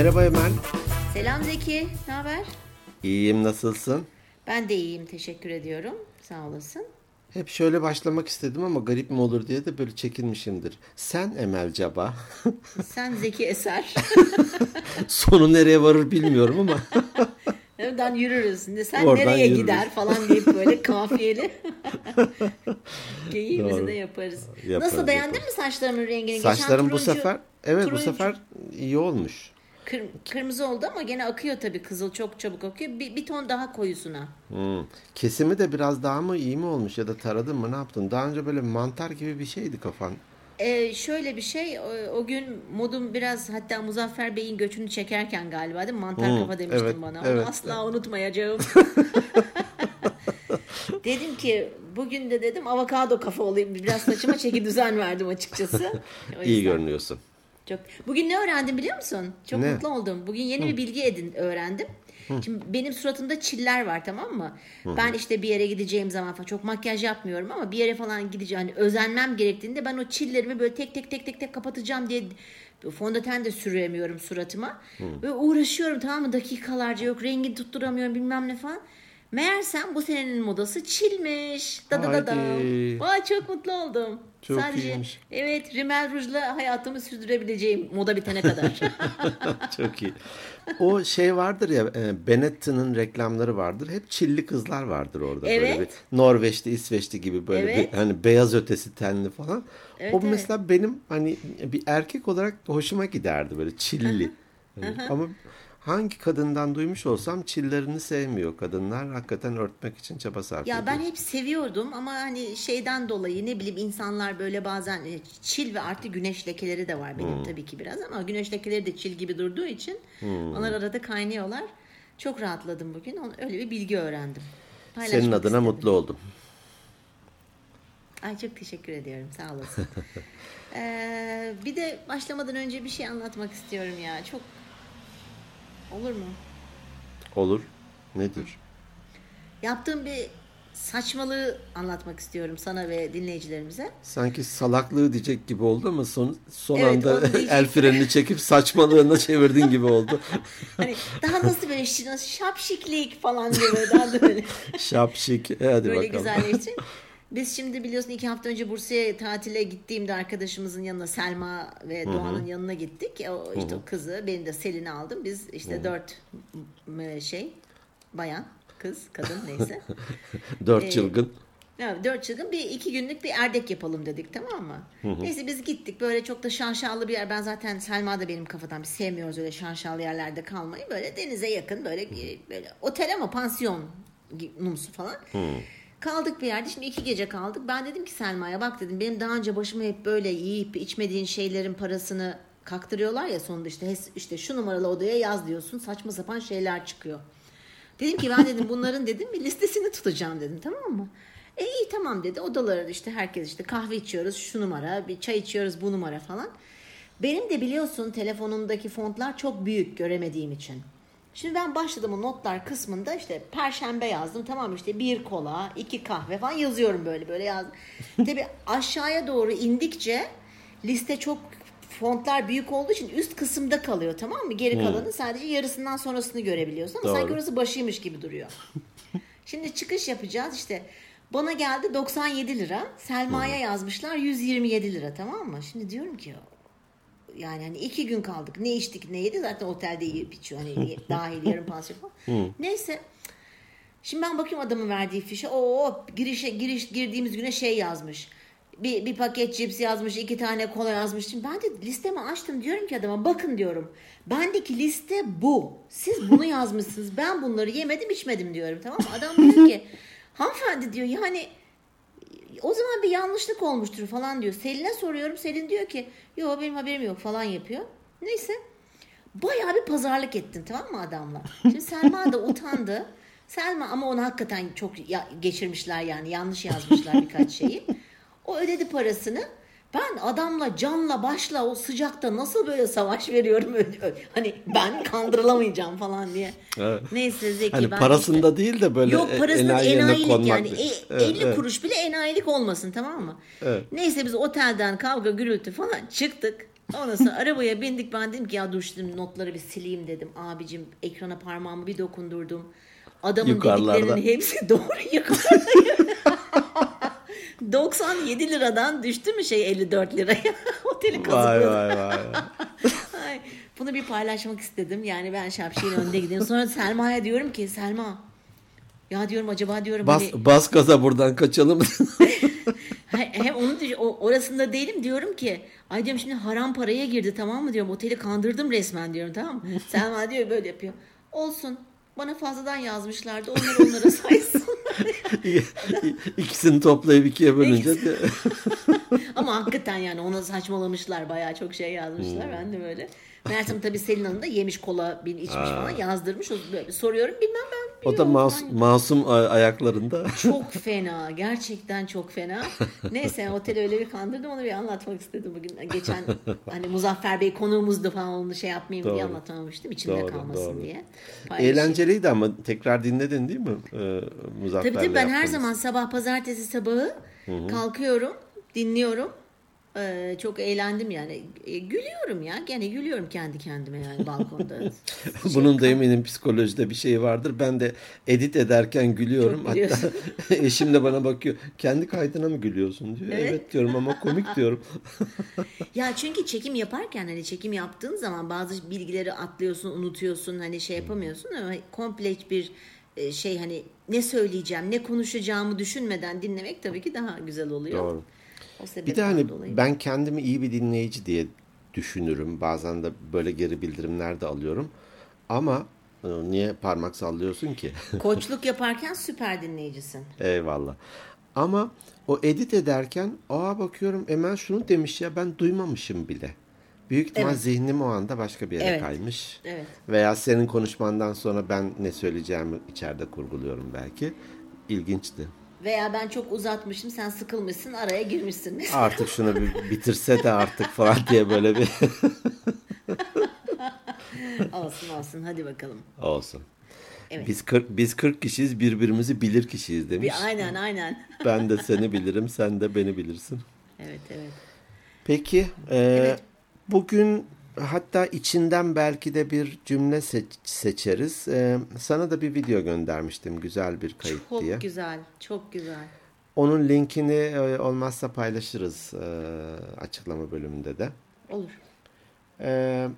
Merhaba Emel. Selam Zeki, ne haber? İyiyim, nasılsın? Ben de iyiyim, teşekkür ediyorum. Sağ olasın. Hep şöyle başlamak istedim ama garip mi olur diye de böyle çekinmişimdir. Sen Emel Caba. Sen Zeki Eser. Sonu nereye varır bilmiyorum ama. Oradan yürürüz. Sen Oradan nereye yürürüz. gider falan deyip böyle kafiyeli. Geyiğimizi de yaparız. Yaparız, Nasıl beğendin yaparız. mi saçlarımın rengini? Geçen Saçlarım bu turuncu- sefer evet bu turuncu- sefer iyi olmuş. Kır- kırmızı oldu ama gene akıyor tabii kızıl çok çabuk akıyor. Bir, bir ton daha koyusuna. Hmm. Kesimi de biraz daha mı iyi mi olmuş ya da taradın mı ne yaptın? Daha önce böyle mantar gibi bir şeydi kafan. Ee, şöyle bir şey o, o gün modum biraz hatta Muzaffer Bey'in göçünü çekerken galiba değil mi? Mantar kafa demiştin evet, bana. evet. Onu asla unutmayacağım. dedim ki bugün de dedim avokado kafa olayım. Biraz saçıma çeki düzen verdim açıkçası. İyi görünüyorsun. Çok. Bugün ne öğrendim biliyor musun? Çok Ne? mutlu oldum. Bugün yeni bir bilgi edin öğrendim. Şimdi benim suratımda çiller var tamam mı? Ben işte bir yere gideceğim zaman falan çok makyaj yapmıyorum ama bir yere falan gideceğim hani özenmem gerektiğinde ben o çillerimi böyle tek tek tek tek tek kapatacağım diye fondöten de süremiyorum suratıma. Ve uğraşıyorum tamam mı dakikalarca yok rengi tutturamıyorum bilmem ne falan. Meğersem bu senenin modası çilmiş. Da da da da. Vay çok mutlu oldum. Çok Sadece iyiymiş. evet rimel rujla hayatımı sürdürebileceğim moda bitene kadar. Çok iyi. O şey vardır ya e, Benetton'ın reklamları vardır. Hep çilli kızlar vardır orada. Böyle Evet. bir Norveçli, İsveçli gibi böyle Evet. bir hani beyaz ötesi tenli falan. Evet, o evet. mesela benim hani bir erkek olarak hoşuma giderdi böyle çilli. Hani ama hangi kadından duymuş olsam çillerini sevmiyor kadınlar. Hakikaten örtmek için çaba sarf ya ediyor. ben hep seviyordum ama hani şeyden dolayı ne bileyim insanlar böyle bazen e, çil ve artı güneş lekeleri de var benim tabii ki biraz ama güneş lekeleri de çil gibi durduğu için onlar arada kaynıyorlar. Çok rahatladım bugün. Öyle bir bilgi öğrendim. Paylaşmak Senin adına istedim. mutlu oldum. Ay çok teşekkür ediyorum. Sağ olasın. Ee, bir de başlamadan önce bir şey anlatmak istiyorum ya. Çok olur mu? Olur. Nedir? Yaptığım bir saçmalığı anlatmak istiyorum sana ve dinleyicilerimize. Sanki salaklığı diyecek gibi oldu ama son son Evet, anda el frenini çekip saçmalığına çevirdin gibi oldu. Hani daha nasıl böyle nasıl şapşiklik falan diye böyle daha da böyle, Şapşik. Hadi böyle bakalım. güzelleştirin. Biz şimdi biliyorsun iki hafta önce Bursa'ya tatile gittiğimde arkadaşımızın yanına Selma ve Doğan'ın yanına gittik. O işte o kızı, benim de Selin'i aldım. Biz işte dört m- şey bayan, kız, kadın neyse. Dört Ee, çılgın. Ya, dört çılgın bir iki günlük bir erdek yapalım dedik tamam mı? Neyse biz gittik böyle çok da şanşalı bir yer. Ben zaten Selma da benim kafadan biz sevmiyoruz öyle şanşalı yerlerde kalmayı. Böyle denize yakın böyle böyle otel ama pansiyon numsu falan. Kaldık bir yerde şimdi iki gece kaldık. Ben dedim ki Selma'ya bak dedim benim daha önce başıma hep böyle yiyip içmediğin şeylerin parasını kaktırıyorlar ya sonunda işte işte şu numaralı odaya yaz diyorsun saçma sapan şeyler çıkıyor. Dedim ki ben dedim bunların dedim bir listesini tutacağım dedim tamam mı? E iyi tamam dedi. Odalara da işte herkes işte kahve içiyoruz şu numara, bir çay içiyoruz bu numara falan. Benim de biliyorsun telefonumdaki fontlar çok büyük göremediğim için. Şimdi ben başladım o notlar kısmında işte perşembe yazdım tamam işte bir kola, iki kahve falan yazıyorum böyle böyle yazdım. Tabii aşağıya doğru indikçe liste çok fontlar büyük olduğu için üst kısımda kalıyor tamam mı? Geri kalanı sadece yarısından sonrasını görebiliyorsun ama Doğru. sanki orası başıymış gibi duruyor. Şimdi çıkış yapacağız işte. Bana geldi 97 lira. Selma'ya yazmışlar 127 lira tamam mı? Şimdi diyorum ki yani hani iki gün kaldık. Ne içtik ne yedik zaten otelde yiyip içiyor. Hani dahil yarım pansiyon falan. Neyse. Şimdi ben bakayım adamın verdiği fişe. Oo girişe giriş girdiğimiz güne şey yazmış. Bir, bir paket cips yazmış, iki tane kola yazmış. Şimdi ben de listemi açtım diyorum ki adama bakın diyorum. Bendeki liste bu. Siz bunu yazmışsınız. Ben bunları yemedim içmedim diyorum tamam mı? Adam diyor ki hanımefendi diyor yani o zaman bir yanlışlık olmuştur falan diyor. Selin'e soruyorum. Selin diyor ki yok benim haberim yok falan yapıyor. Neyse. Bayağı bir pazarlık ettin tamam mı adamla? Şimdi Selma da utandı. Selma ama onu hakikaten çok ya- geçirmişler yani yanlış yazmışlar birkaç şeyi. O ödedi parasını. Ben adamla canla başla o sıcakta nasıl böyle savaş veriyorum Ö- ö- hani ben kandırılamayacağım falan diye. Evet. Neyse Zeki Hani ben parasında işte- değil de böyle Yok e- yerine enayilik yani. değil. E, Evet, 50 evet. kuruş bile enayilik olmasın tamam mı? Evet. Neyse biz otelden kavga gürültü falan çıktık. Ondan sonra arabaya bindik ben dedim ki ya dur şimdi notları bir sileyim dedim. Abicim ekrana parmağımı bir dokundurdum. Adamın Yukarılarda. dediklerinin hepsi doğru yukarıda. 97 liradan düştü mü şey 54 liraya? Oteli Vay kazıkladı. vay vay. Ay, bunu bir paylaşmak istedim. Yani ben şapşiyin önde gideyim. Sonra Selma'ya diyorum ki Selma ya diyorum acaba diyorum Bas, hani bas gaza buradan kaçalım. He- hem onu düş- orasında değilim diyorum ki ay diyorum şimdi haram paraya girdi tamam mı diyorum oteli kandırdım resmen diyorum tamam mı? Selma diyor böyle yapıyor. Olsun bana fazladan yazmışlardı onları onlara saysın. İkisini toplayıp ikiye bölünce de Ama hakikaten yani ona saçmalamışlar bayağı çok şey yazmışlar Hmm. ben de böyle. Meğersem tabii Selin Hanım da yemiş kola bir içmiş falan yazdırmış. Böyle soruyorum bilmem ben. O da mas, masum ay- ayaklarında. Çok fena. Gerçekten çok fena. Neyse oteli öyle bir kandırdım onu bir anlatmak istedim bugün. Geçen hani Muzaffer Bey konuğumuzdu falan onu şey yapmayayım diye Doğru. anlatamamıştım. içimde Doğru, kalmasın doğru. diye. Paylaşayım. Eğlenceliydi ama tekrar dinledin değil mi? Ee, Muzaffer'le Tabii tabii ben her yaptığınız. zaman sabah pazartesi sabahı kalkıyorum, dinliyorum. Ee, çok eğlendim yani. E, gülüyorum ya. Gene gülüyorum kendi kendime yani balkonda. Bunun da eminim psikolojide bir şey vardır. Ben de edit ederken gülüyorum. Hatta eşim de bana bakıyor. Kendi kaydına mı gülüyorsun diyor. Evet, Evet. diyorum ama komik diyorum. Ya çünkü çekim yaparken hani çekim yaptığın zaman bazı bilgileri atlıyorsun, unutuyorsun, hani şey yapamıyorsun ama komple bir e, şey hani ne söyleyeceğim, ne konuşacağımı düşünmeden dinlemek tabii ki daha güzel oluyor. Doğru. Bir de hani dolayı. ben kendimi iyi bir dinleyici diye düşünürüm. Bazen de böyle geri bildirimler de alıyorum. Ama e, niye parmak sallıyorsun ki? Koçluk yaparken süper dinleyicisin. Eyvallah. Ama o edit ederken aa bakıyorum Emel şunu demiş ya ben duymamışım bile. Büyük ihtimal Evet. zihnim o anda başka bir yere Evet. kaymış. Evet. Veya senin konuşmandan sonra ben ne söyleyeceğimi içeride kurguluyorum belki. İlginçti. Veya ben çok uzatmışım, sen sıkılmışsın, araya girmişsin. Artık şunu bir bitirse de artık falan diye böyle bir olsun olsun, hadi bakalım. olsun. Evet. Biz 40 biz 40 kişiyiz, birbirimizi bilir kişiyiz demiş. Bir, aynen aynen. Ben de seni bilirim, sen de beni bilirsin. Evet evet. Peki, e, Evet. bugün hatta içinden belki de bir cümle seç- seçeriz. E, sana da bir video göndermiştim, güzel bir kayıt Çok diye. güzel, çok güzel. Onun linkini e, olmazsa paylaşırız e, açıklama bölümünde de. Olur. Ee,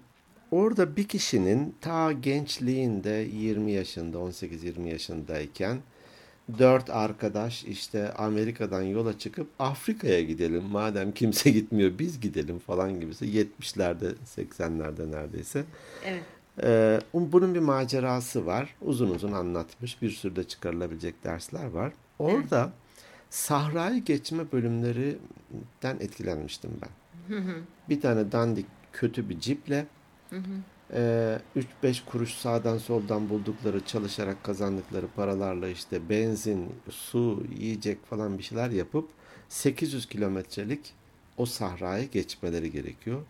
orada bir kişinin ta gençliğinde 20 yaşında 18-20 yaşındayken dört arkadaş işte Amerika'dan yola çıkıp Afrika'ya gidelim madem kimse gitmiyor biz gidelim falan gibisi 70'lerde 80'lerde neredeyse. Evet. Ee, bunun bir macerası var. Uzun uzun anlatmış. Bir sürü de çıkarılabilecek dersler var. Orada sahrayı geçme bölümlerinden etkilenmiştim ben. Bir tane dandik kötü bir ciple e, 3-5 kuruş sağdan soldan buldukları çalışarak kazandıkları paralarla işte benzin, su, yiyecek falan bir şeyler yapıp 800 kilometrelik o sahrayı geçmeleri gerekiyor.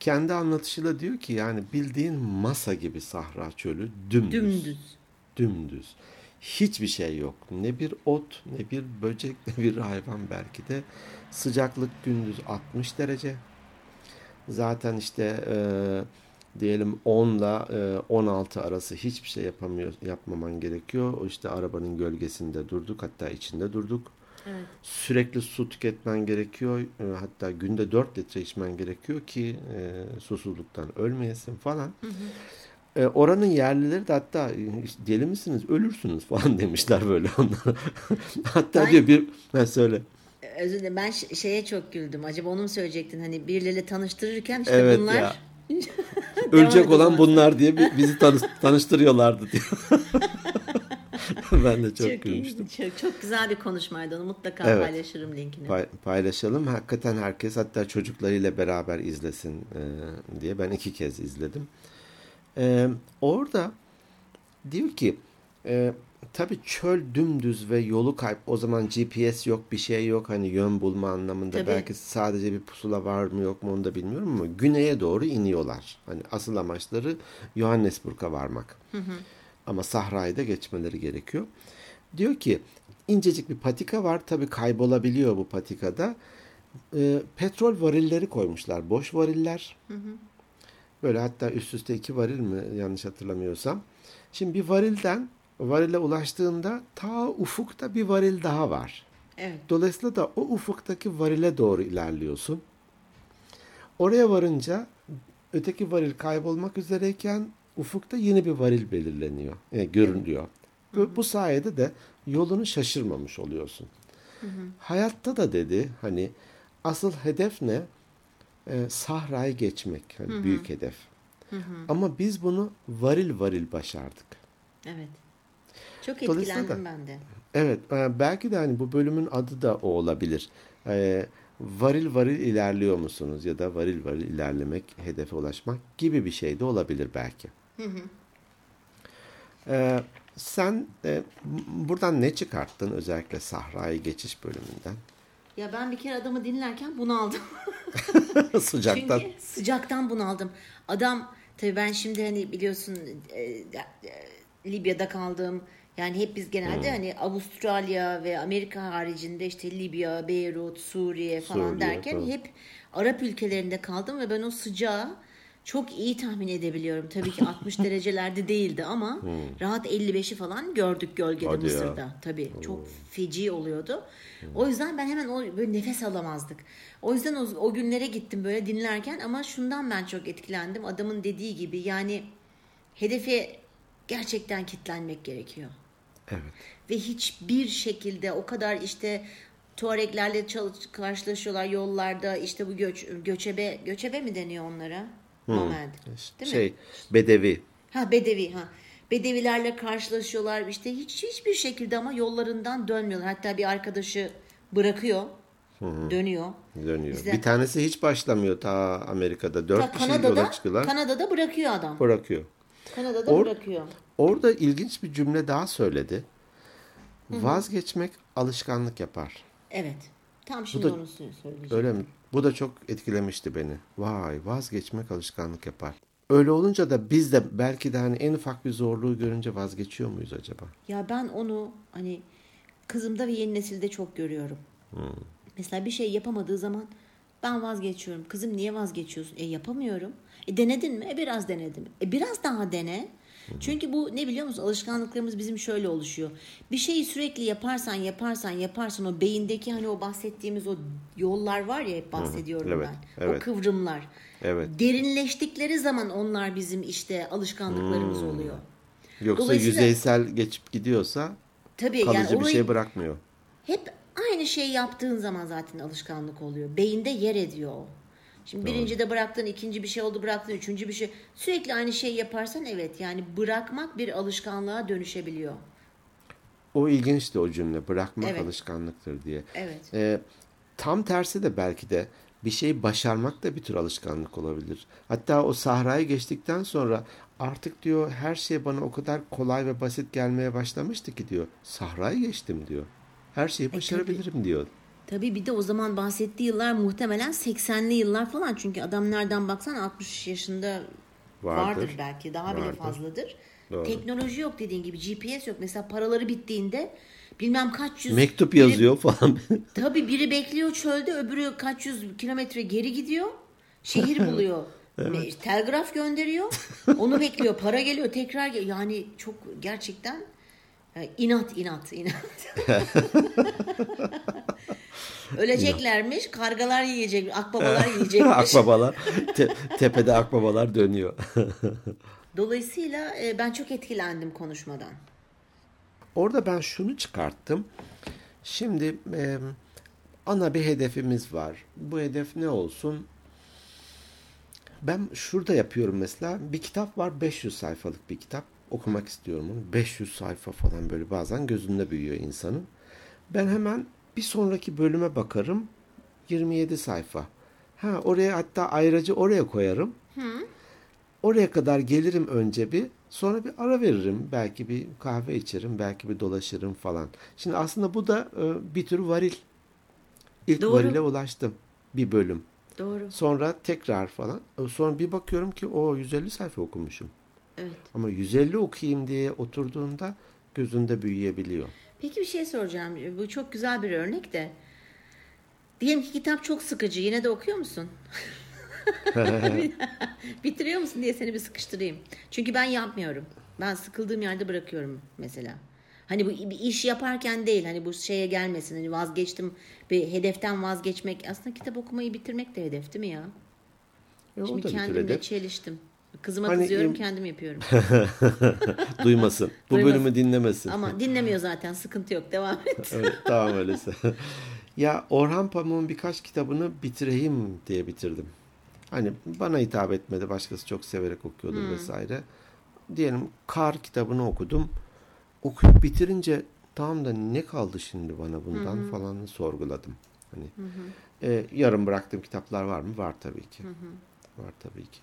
Kendi anlatışıyla diyor ki yani bildiğin masa gibi sahra çölü dümdüz. Dümdüz. Dümdüz. Hiçbir şey yok. Ne bir ot, ne bir böcek, ne bir hayvan belki de. Sıcaklık gündüz 60 derece. Zaten işte e, diyelim 10 ile e, 16 arası hiçbir şey yapamıyor, yapmaman gerekiyor. O işte arabanın gölgesinde durduk, hatta içinde durduk. Evet. Sürekli su tüketmen gerekiyor. E, hatta günde 4 litre içmen gerekiyor ki e, susuzluktan ölmeyesin falan. E, oranın yerlileri de hatta e, işte deli misiniz ölürsünüz falan demişler böyle onlara. hatta Ben- diyor bir ha, söyle. Özür dilerim ben şeye çok güldüm. Acaba onu mu söyleyecektin? Hani birileriyle tanıştırırken işte Evet bunlar ya. Ölecek olan bunlar diye bi- bizi tanış- tanıştırıyorlardı diyor. ben de çok, çok, gülmüştüm. iyi, çok, çok güzel bir konuşmaydı. Onu mutlaka Evet. paylaşırım linkini. Pay- paylaşalım. Hakikaten herkes hatta çocuklarıyla beraber izlesin e, diye ben iki kez izledim. E, orada diyor ki e, tabii çöl dümdüz ve yolu kayıp. O zaman GPS yok bir şey yok. Hani yön bulma anlamında Tabii. belki sadece bir pusula var mı yok mu onu da bilmiyorum ama güneye doğru iniyorlar. Hani asıl amaçları Johannesburg'a varmak. Ama sahrayı da geçmeleri gerekiyor. Diyor ki incecik bir patika var. Tabii kaybolabiliyor bu patikada. e, petrol varilleri koymuşlar. Boş variller. Böyle hatta üst üste iki varil mi yanlış hatırlamıyorsam. Şimdi bir varilden varile ulaştığında ta ufukta bir varil daha var. Evet. Dolayısıyla da o ufuktaki varile doğru ilerliyorsun. Oraya varınca öteki varil kaybolmak üzereyken ufukta yeni bir varil belirleniyor, e, görünüyor. Bu, bu sayede de yolunu şaşırmamış oluyorsun. Hayatta da dedi hani asıl hedef ne? Ee, sahrayı geçmek. Hani büyük hedef. Ama biz bunu varil varil başardık. Evet. Çok etkilendim da- ben de. Evet, e, belki de hani bu bölümün adı da o olabilir. E, varil varil ilerliyor musunuz ya da varil varil ilerlemek, hedefe ulaşmak gibi bir şey de olabilir belki. E, sen e, buradan ne çıkarttın özellikle sahrayı geçiş bölümünden? Ya ben bir kere adamı dinlerken bunaldım. Sıcaktan. Çünkü sıcaktan bunaldım. Adam tabii ben şimdi hani biliyorsun e, e, Libya'da kaldım. Yani hep biz genelde Hmm. hani Avustralya ve Amerika haricinde işte Libya, Beyrut, Suriye falan Suriye, derken tabii. hep Arap ülkelerinde kaldım ve ben o sıcağı çok iyi tahmin edebiliyorum. Tabii ki 60 derecelerde değildi ama rahat 55'i falan gördük gölgede Hmm. Hadi ya. Mısır'da. Tabii çok feci oluyordu. O yüzden ben hemen o böyle nefes alamazdık. O yüzden o, o günlere gittim böyle dinlerken ama şundan ben çok etkilendim. Adamın dediği gibi yani hedefe gerçekten kitlenmek gerekiyor. Evet. Ve hiçbir şekilde o kadar işte Tuareglerle karşılaşıyorlar yollarda işte bu göç, göçebe göçebe mi deniyor onlara? Nomad. Değil mi? şey, bedevi. Ha Bedevi ha. Bedevilerle karşılaşıyorlar işte hiç hiçbir şekilde ama yollarından dönmüyorlar. Hatta bir arkadaşı bırakıyor. Dönüyor. Dönüyor. Bizde- Bir tanesi hiç başlamıyor ta Amerika'da. Dört Ta kişi Kanada'da, yola çıkıyorlar. Kanada'da bırakıyor adam. bırakıyor. Kanada'da Or- bırakıyor. Orada ilginç bir cümle daha söyledi. Vazgeçmek alışkanlık yapar. Evet. Tam şimdi da- onu sö- söyleyeceğim. Öyle mi? Bu da çok etkilemişti beni. Vay vazgeçmek alışkanlık yapar. Öyle olunca da biz de belki de hani en ufak bir zorluğu görünce vazgeçiyor muyuz acaba? Ya ben onu hani kızımda ve yeni nesilde çok görüyorum. Mesela bir şey yapamadığı zaman ben vazgeçiyorum. Kızım niye vazgeçiyorsun? E yapamıyorum. E denedin mi? E biraz denedim. E biraz daha dene. Çünkü bu ne biliyor musun? Alışkanlıklarımız bizim şöyle oluşuyor. Bir şeyi sürekli yaparsan yaparsan yaparsan o beyindeki hani o bahsettiğimiz o yollar var ya hep bahsediyorum evet, ben. O evet. kıvrımlar. Evet. Derinleştikleri zaman onlar bizim işte alışkanlıklarımız oluyor. Yoksa yüzeysel geçip gidiyorsa Tabii kalıcı yani bir orayı şey bırakmıyor. hep aynı şeyi yaptığın zaman zaten alışkanlık oluyor. Beyinde yer ediyor o. Şimdi birinci de bıraktın, ikinci bir şey oldu bıraktın, üçüncü bir şey. Sürekli aynı şeyi yaparsan evet yani bırakmak bir alışkanlığa dönüşebiliyor. O ilginçti o cümle. Bırakmak Evet. alışkanlıktır diye. Evet. Ee, tam tersi de belki de bir şeyi başarmak da bir tür alışkanlık olabilir. Hatta o sahrayı geçtikten sonra artık diyor her şey bana o kadar kolay ve basit gelmeye başlamıştı ki diyor. Sahrayı geçtim diyor. Her şeyi başarabilirim diyor. Tabii bir de o zaman bahsettiği yıllar muhtemelen 80'li yıllar falan. Çünkü adam nereden baksan 60 yaşında Vardır. vardır, belki. Daha bile Vardır. fazladır. Doğru. Teknoloji yok dediğin gibi. GPS yok. Mesela paraları bittiğinde bilmem kaç yüz... Mektup biri- yazıyor falan. Tabii biri bekliyor çölde öbürü kaç yüz kilometre geri gidiyor. Şehir buluyor. Me- Telgraf gönderiyor. Onu bekliyor. Para geliyor tekrar gel- Yani çok gerçekten e, inat inat inat. Öleceklermiş. Kargalar yiyecek. Akbabalar yiyecekmiş. akbabalar. te- tepede akbabalar dönüyor. Dolayısıyla e, ben çok etkilendim konuşmadan. Orada ben şunu çıkarttım. Şimdi e, ana bir hedefimiz var. Bu hedef ne olsun? Ben şurada yapıyorum mesela. Bir kitap var 500 sayfalık bir kitap. Okumak istiyorum onu. 500 sayfa falan böyle bazen gözünde büyüyor insanın. Ben hemen bir sonraki bölüme bakarım. 27 sayfa. Ha oraya hatta ayracı oraya koyarım. Oraya kadar gelirim önce bir. Sonra bir ara veririm. Belki bir kahve içerim. Belki bir dolaşırım falan. Şimdi aslında bu da e, bir tür varil. İlk Doğru. varile ulaştım. Bir bölüm. Doğru. Sonra tekrar falan. E, Sonra bir bakıyorum ki o 150 sayfa okumuşum. Evet. Ama 150 okuyayım diye oturduğunda gözünde büyüyebiliyor. Peki bir şey soracağım. Bu çok güzel bir örnek de. Diyelim ki kitap çok sıkıcı. Yine de okuyor musun? Bitiriyor musun diye seni bir sıkıştırayım. Çünkü ben yapmıyorum. Ben sıkıldığım yerde bırakıyorum mesela. Hani bu bir iş yaparken değil hani bu şeye gelmesin hani vazgeçtim bir hedeften vazgeçmek aslında kitap okumayı bitirmek de hedef değil mi ya? E, o Şimdi kendimle çeliştim. Kızıma Hani kızıyorum im- kendim yapıyorum. Duymasın. Bu Duymasın. bölümü dinlemesin. Ama dinlemiyor zaten sıkıntı yok devam et. Evet, tamam öyleyse. ya Orhan Pamuk'un birkaç kitabını bitireyim diye bitirdim. Hani bana hitap etmedi. Başkası çok severek okuyordu Hmm. vesaire. Diyelim Kar kitabını okudum. Okuyup bitirince tamam da ne kaldı şimdi bana bundan falan sorguladım. Hani e, yarım bıraktığım kitaplar var mı? Var tabii ki. Var tabii ki.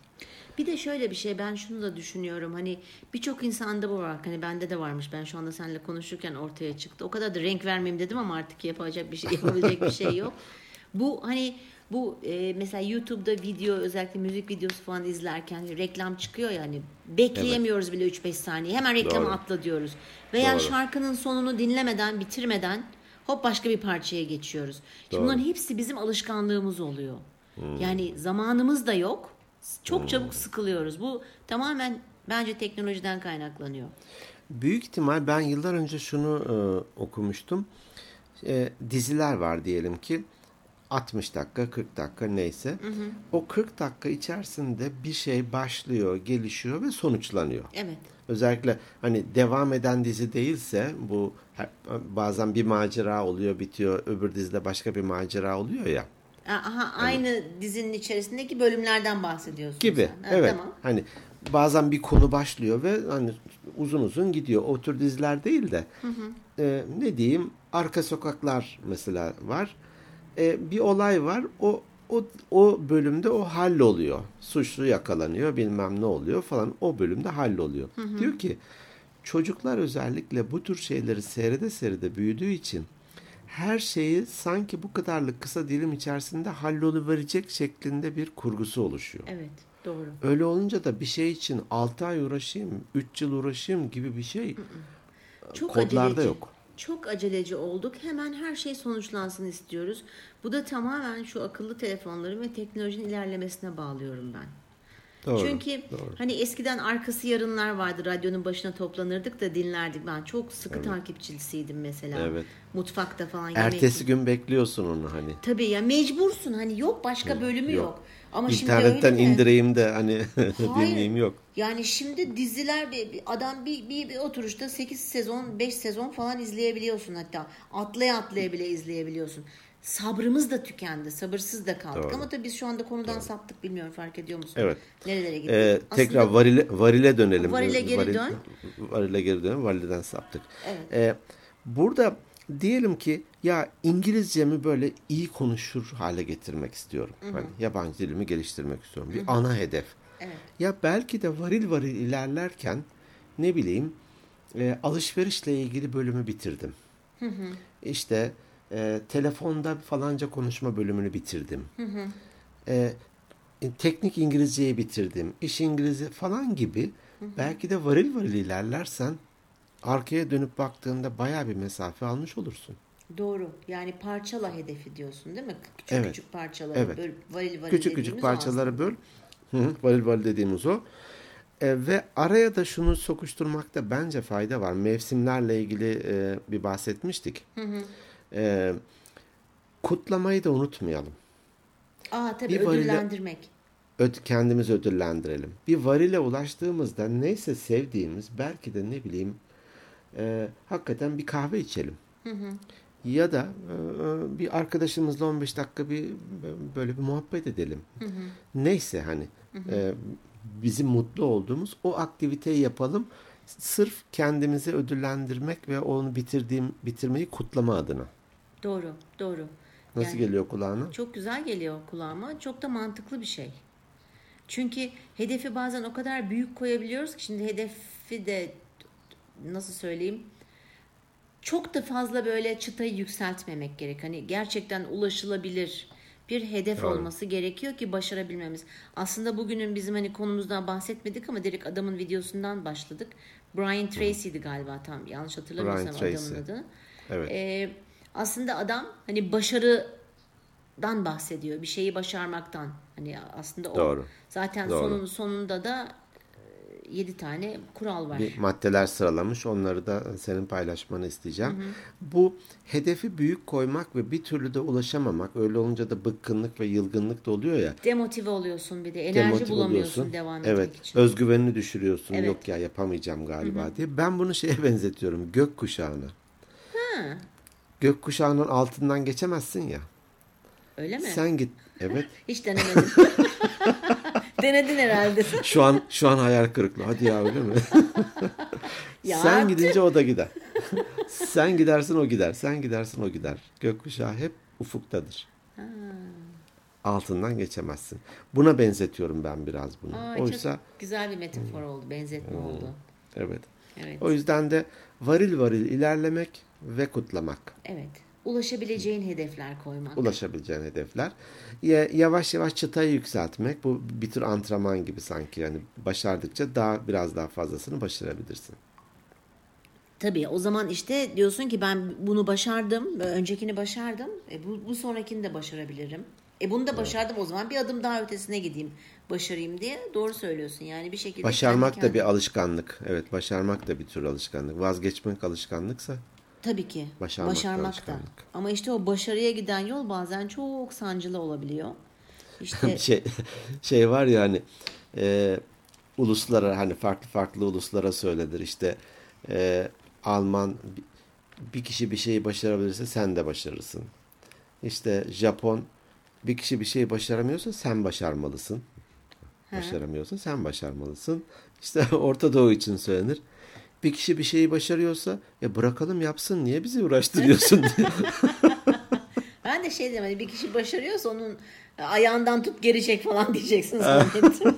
Bir de şöyle bir şey ben şunu da düşünüyorum hani birçok insanda bu var hani bende de varmış ben şu anda seninle konuşurken ortaya çıktı o kadar da renk vermeyeyim dedim ama artık yapacak bir şey yapabilecek bir şey yok bu hani bu e, mesela YouTube'da video özellikle müzik videosu falan izlerken reklam çıkıyor ya hani bekleyemiyoruz bile 3-5 saniye hemen reklamı Doğru. atla diyoruz veya Doğru. şarkının sonunu dinlemeden bitirmeden hop başka bir parçaya geçiyoruz. Şimdi Doğru. bunların hepsi bizim alışkanlığımız oluyor. Yani zamanımız da yok. Çok çabuk sıkılıyoruz. Bu tamamen bence teknolojiden kaynaklanıyor. Büyük ihtimal ben yıllar önce şunu e, okumuştum. E, diziler var diyelim ki 60 dakika 40 dakika neyse. O 40 dakika içerisinde bir şey başlıyor, gelişiyor ve sonuçlanıyor. Evet. Özellikle hani devam eden dizi değilse bu bazen bir macera oluyor bitiyor öbür dizide başka bir macera oluyor ya Aha, aynı dizinin içerisindeki bölümlerden bahsediyorsun gibi. sen. Ha, evet. Tamam. Hani bazen bir konu başlıyor ve hani uzun uzun gidiyor. O tür diziler değil de e, ne diyeyim arka sokaklar mesela var. E, bir olay var. O o o bölümde o halloluyor. Suçlu yakalanıyor, bilmem ne oluyor falan. O bölümde halloluyor. Diyor ki çocuklar özellikle bu tür şeyleri seyrede seyrede büyüdüğü için her şeyi sanki bu kadarlık kısa dilim içerisinde halloluverecek şeklinde bir kurgusu oluşuyor. Evet. Doğru. Öyle olunca da bir şey için 6 ay uğraşayım, 3 yıl uğraşayım gibi bir şey Çok kodlarda aceleci. yok. Çok aceleci olduk. Hemen her şey sonuçlansın istiyoruz. Bu da tamamen şu akıllı telefonların ve teknolojinin ilerlemesine bağlıyorum ben. Doğru. Çünkü doğru. hani eskiden arkası yarınlar vardı. Radyonun başına toplanırdık da dinlerdik. Ben çok sıkı takipçilisiydim mesela. Evet. Mutfakta falan yemek. Ertesi gün bekliyorsun onu hani. Tabii ya mecbursun. Hani yok başka bölümü yok. yok. Ama şimdi İnternetten mi? indireyim de hani dinleyeyim yok. Yani şimdi diziler bir adam bir, bir, bir oturuşta 8 sezon 5 sezon falan izleyebiliyorsun hatta. Atlaya atlaya bile izleyebiliyorsun. Sabrımız da tükendi. Sabırsız da kaldık. Doğru. Ama tabii biz şu anda konudan saptık bilmiyorum fark ediyor musun? Evet. Nerelere gittik? Ee, Aslında- tekrar varile, varile dönelim. Varile geri Varil- dön. Varile geri dön. Varilden saptık. Evet. Ee, burada diyelim ki ya İngilizcemi böyle iyi konuşur hale getirmek istiyorum. Hani yabancı dilimi geliştirmek istiyorum. Bir ana hedef. Evet. Ya belki de varil varil ilerlerken ne bileyim e, alışverişle ilgili bölümü bitirdim. İşte e, telefonda falanca konuşma bölümünü bitirdim. E, e, teknik İngilizceyi bitirdim. İş İngilizce falan gibi belki de varil varil ilerlersen arkaya dönüp baktığında bayağı bir mesafe almış olursun. Doğru. Yani parçala hedefi diyorsun değil mi? Küçük Evet. küçük parçaları. Evet. Böyle varil varil Küçük küçük parçaları böl. Hı hı, varil varil dediğimiz o. E, ve araya da şunu sokuşturmakta bence fayda var. Mevsimlerle ilgili e, bir bahsetmiştik. E, kutlamayı da unutmayalım. Aa tabii Bir varile- ödüllendirmek. Öd, kendimizi ödüllendirelim. Bir varile ulaştığımızda neyse sevdiğimiz belki de ne bileyim e, hakikaten bir kahve içelim. Ya da e, bir arkadaşımızla 15 dakika bir böyle bir muhabbet edelim. Neyse hani e, bizim mutlu olduğumuz o aktiviteyi yapalım. Sırf kendimizi ödüllendirmek ve onu bitirdiğim bitirmeyi kutlama adına. Doğru, doğru. Nasıl Yani- geliyor kulağına? Çok güzel geliyor kulağıma. Çok da mantıklı bir şey. Çünkü hedefi bazen o kadar büyük koyabiliyoruz ki şimdi hedefi de nasıl söyleyeyim çok da fazla böyle çıtayı yükseltmemek gerek. Hani gerçekten ulaşılabilir bir hedef Doğru. olması gerekiyor ki başarabilmemiz. Aslında bugünün bizim hani konumuzdan bahsetmedik ama direkt adamın videosundan başladık. Brian Tracy'di galiba tam yanlış hatırlamıyorsam Brian Tracy. adamın adı. Evet. Ee, aslında adam hani başarı dan bahsediyor. Bir şeyi başarmaktan. Hani aslında o Doğru. zaten Doğru. sonun sonunda da 7 tane kural var. bir maddeler sıralamış. Onları da senin paylaşmanı isteyeceğim. Bu hedefi büyük koymak ve bir türlü de ulaşamamak. Öyle olunca da bıkkınlık ve yılgınlık da oluyor ya. Demotive oluyorsun bir de. Enerji demotive bulamıyorsun oluyorsun. devam evet, etmek için. Özgüvenini düşürüyorsun. Evet. Yok ya yapamayacağım galiba diye. Ben bunu şeye benzetiyorum. Gök kuşağına. Gök kuşağının altından geçemezsin ya. Öyle mi? Sen git. Evet. Hiç denemedim. Denedin herhalde. Şu an şu an hayal kırıklığı. Hadi ya öyle mi? Ya Sen artık. gidince o da gider. Sen gidersin o gider. Sen gidersin o gider. Gökkuşağı hep ufuktadır. Altından geçemezsin. Buna benzetiyorum ben biraz bunu. Aa, Oysa çok güzel bir metafor oldu. Benzetme oldu. evet. Evet. O yüzden de varil varil ilerlemek ve kutlamak. Evet. Ulaşabileceğin hedefler koymak. Ulaşabileceğin hedefler. Ya- Yavaş yavaş çıtayı yükseltmek. Bu bir tür antrenman gibi sanki. Yani başardıkça daha biraz daha fazlasını başarabilirsin. Tabii o zaman işte diyorsun ki ben bunu başardım, öncekini başardım. E bu, bu sonrakini de başarabilirim. E bunu da başardım o zaman bir adım daha ötesine gideyim, başarayım diye doğru söylüyorsun. Yani bir şekilde Başarmak kendi da bir alışkanlık. Evet, başarmak da bir tür alışkanlık. Vazgeçmek alışkanlıksa Tabii ki. Başarmak da Başarmak da. alışkanlık. Ama işte o başarıya giden yol bazen çok sancılı olabiliyor. İşte şey şey var ya hani e, uluslara hani farklı farklı uluslara söylenir işte e, Alman bir kişi bir şeyi başarabilirse sen de başarırsın. İşte Japon bir kişi bir şeyi başaramıyorsa sen başarmalısın. Başaramıyorsa sen başarmalısın. İşte Orta Doğu için söylenir. Bir kişi bir şeyi başarıyorsa ya bırakalım yapsın niye bizi uğraştırıyorsun diye. ben de şey dedim hani bir kişi başarıyorsa onun ayağından tut geri çek falan diyeceksin zannettim.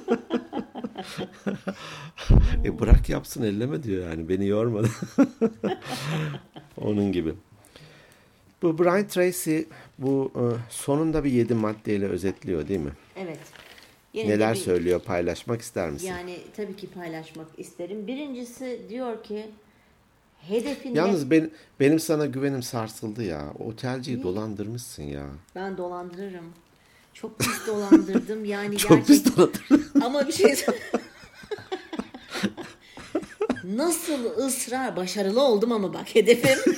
E bırak yapsın elleme diyor yani beni yorma. Onun gibi. Bu Brian Tracy bu e, sonunda bir yedi maddeyle özetliyor değil mi? evet. Yine Neler bir- söylüyor paylaşmak ister misin? Yani tabii ki paylaşmak isterim. Birincisi diyor ki hedefinde Yalnız ben, benim sana güvenim sarsıldı ya. Otelciyi dolandırmışsın ya. ben dolandırırım. Çok pis dolandırdım yani Çok gerçek pis dolandırdın. ama bir şey Nasıl ısrar başarılı oldum ama bak hedefim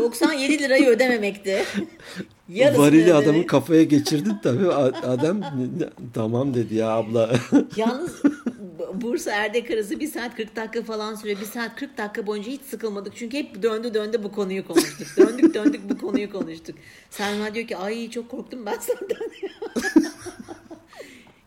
97 lirayı ödememekti. Yarısını Varili ödemek. adamın kafaya geçirdin tabii. Adam tamam dedi ya abla. Yalnız Bursa Erdek arası 1 saat 40 dakika falan sürüyor. 1 saat 40 dakika boyunca hiç sıkılmadık. Çünkü hep döndü döndü bu konuyu konuştuk. Döndük döndük bu konuyu konuştuk. Selma diyor ki ay çok korktum ben senden.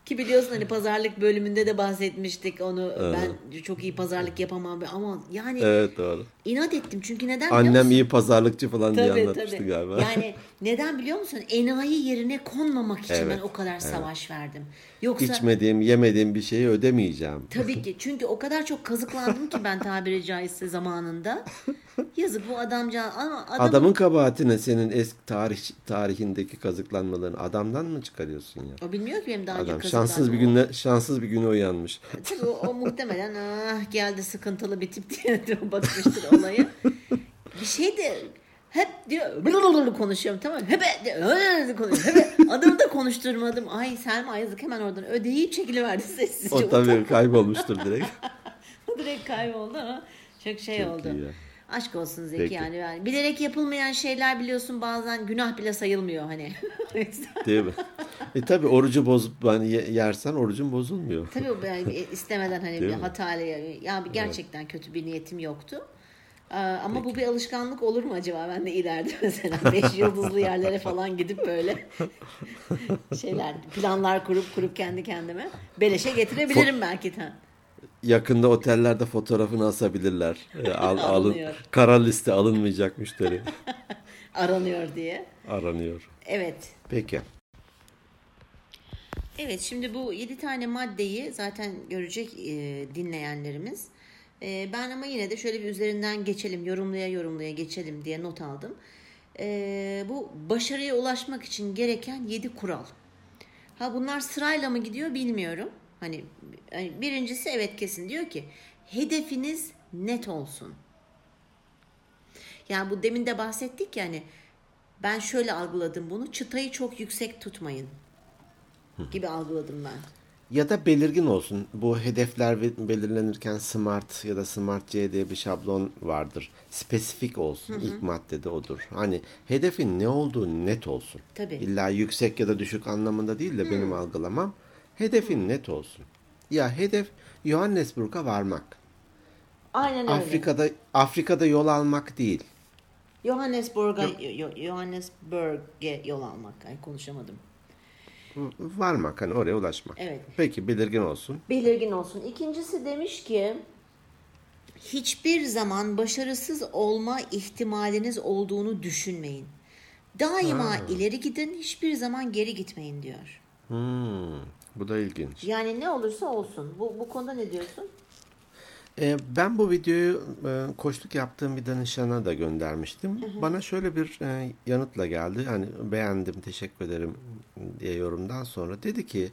Ki biliyorsun hani pazarlık bölümünde de bahsetmiştik onu. Ben çok iyi pazarlık yapamam ama yani evet doğru. inat ettim. Çünkü neden biliyor Annem musun? iyi pazarlıkçı falan diye Tabii anlatmıştı tabii. galiba. Yani neden biliyor musun? Enayi yerine konmamak için Evet, ben o kadar savaş verdim. Yoksa İçmediğim, yemediğim bir şeyi ödemeyeceğim. Tabii ki. Çünkü o kadar çok kazıklandım ki ben tabiri caizse zamanında. Yazık bu adamca ama adamın, Adamın kabahatine senin eski tarih tarihindeki kazıklanmalarını adamdan mı çıkarıyorsun ya? o bilmiyor ki benim daha önce Adam kazıklandığımı. şanssız bir günle şanssız bir güne uyanmış. Tabii o, o muhtemelen ah geldi sıkıntılı bir tip diye bakmıştır olayı. Bir şey de hep diyor blablabla konuşuyorum tamam mı? Hep konuşuyorum. Hep adamı da konuşturmadım. Ay Selma yazık hemen oradan ödeyip çekiliverdi sessizce. O tabii kaybolmuştur direkt. Direkt kayboldu ama çok şey Çok oldu. iyi ya. Aşk olsun Zeki Peki. yani. yani. Bilerek yapılmayan şeyler biliyorsun bazen günah bile sayılmıyor hani. Değil mi? E tabii orucu bozup hani ye- yersen orucun bozulmuyor. Tabii o yani istemeden hani bir Değil mi? hatayla ya bir gerçekten kötü bir niyetim yoktu. Ee, Ama bu bir alışkanlık olur mu acaba? Ben de ileride mesela beş yıldızlı yerlere falan gidip böyle şeyler planlar kurup kurup kendi kendime beleşe getirebilirim belki de. Yakında otellerde fotoğrafını asabilirler. E, al, alın, kara liste alınmayacak müşteri Aranıyor diye. aranıyor. Evet. Peki. Evet şimdi bu 7 tane maddeyi zaten görecek e, dinleyenlerimiz. E, ben ama yine de şöyle bir üzerinden geçelim, yorumlaya yorumlaya geçelim diye not aldım. E, bu başarıya ulaşmak için gereken 7 kural. Ha bunlar sırayla mı gidiyor bilmiyorum. Hani hani birincisi evet kesin diyor ki hedefiniz net olsun. Yani bu demin de bahsettik yani Ben şöyle algıladım bunu. Çıtayı çok yüksek tutmayın. Gibi algıladım ben. Ya da belirgin olsun. Bu hedefler belirlenirken SMART ya da SMART C diye bir şablon vardır. Spesifik olsun. İlk maddede odur. Hani hedefin ne olduğu net olsun. Tabii. İlla yüksek ya da düşük anlamında değil de benim algılamam. Hedefin net olsun. Ya hedef Johannesburg'a varmak. Aynen öyle. Afrika'da Afrika'da yol almak değil. Johannesburg'a Johannesburg'e yol almak. Ay konuşamadım. Varmak hani oraya ulaşmak. Evet. Peki belirgin olsun. Belirgin olsun. İkincisi demiş ki hiçbir zaman başarısız olma ihtimaliniz olduğunu düşünmeyin. Daima ileri gidin, hiçbir zaman geri gitmeyin diyor. Hmm, bu da ilginç. Yani ne olursa olsun. Bu, bu konuda ne diyorsun? Ee, ben bu videoyu e, koçluk yaptığım bir danışana da göndermiştim. Bana şöyle bir e, yanıtla geldi. Hani beğendim, teşekkür ederim diye yorumdan sonra dedi ki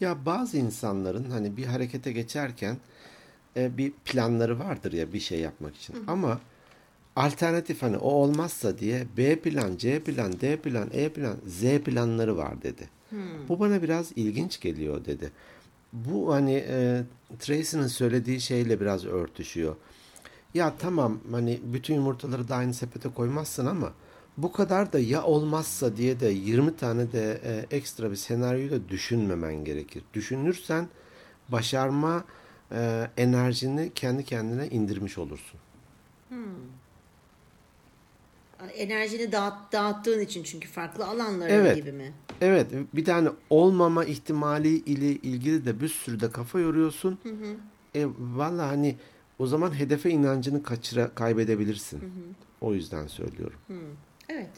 ya bazı insanların hani bir harekete geçerken e, bir planları vardır ya bir şey yapmak için. Ama alternatif hani o olmazsa diye B plan, C plan, D plan, E plan, Z planları var dedi. Bu bana biraz ilginç geliyor dedi. Bu hani e, Tracy'nin söylediği şeyle biraz örtüşüyor. Ya tamam hani bütün yumurtaları da aynı sepete koymazsın ama bu kadar da ya olmazsa diye de 20 tane de e, ekstra bir senaryoyu da düşünmemen gerekir. Düşünürsen başarma e, enerjini kendi kendine indirmiş olursun. Enerjini dağıt, dağıttığın için çünkü farklı alanlara Evet. gibi mi? Evet bir tane olmama ihtimali ile ilgili de bir sürü de kafa yoruyorsun. E, Valla hani o zaman hedefe inancını kaçıra, kaybedebilirsin. O yüzden söylüyorum. Evet.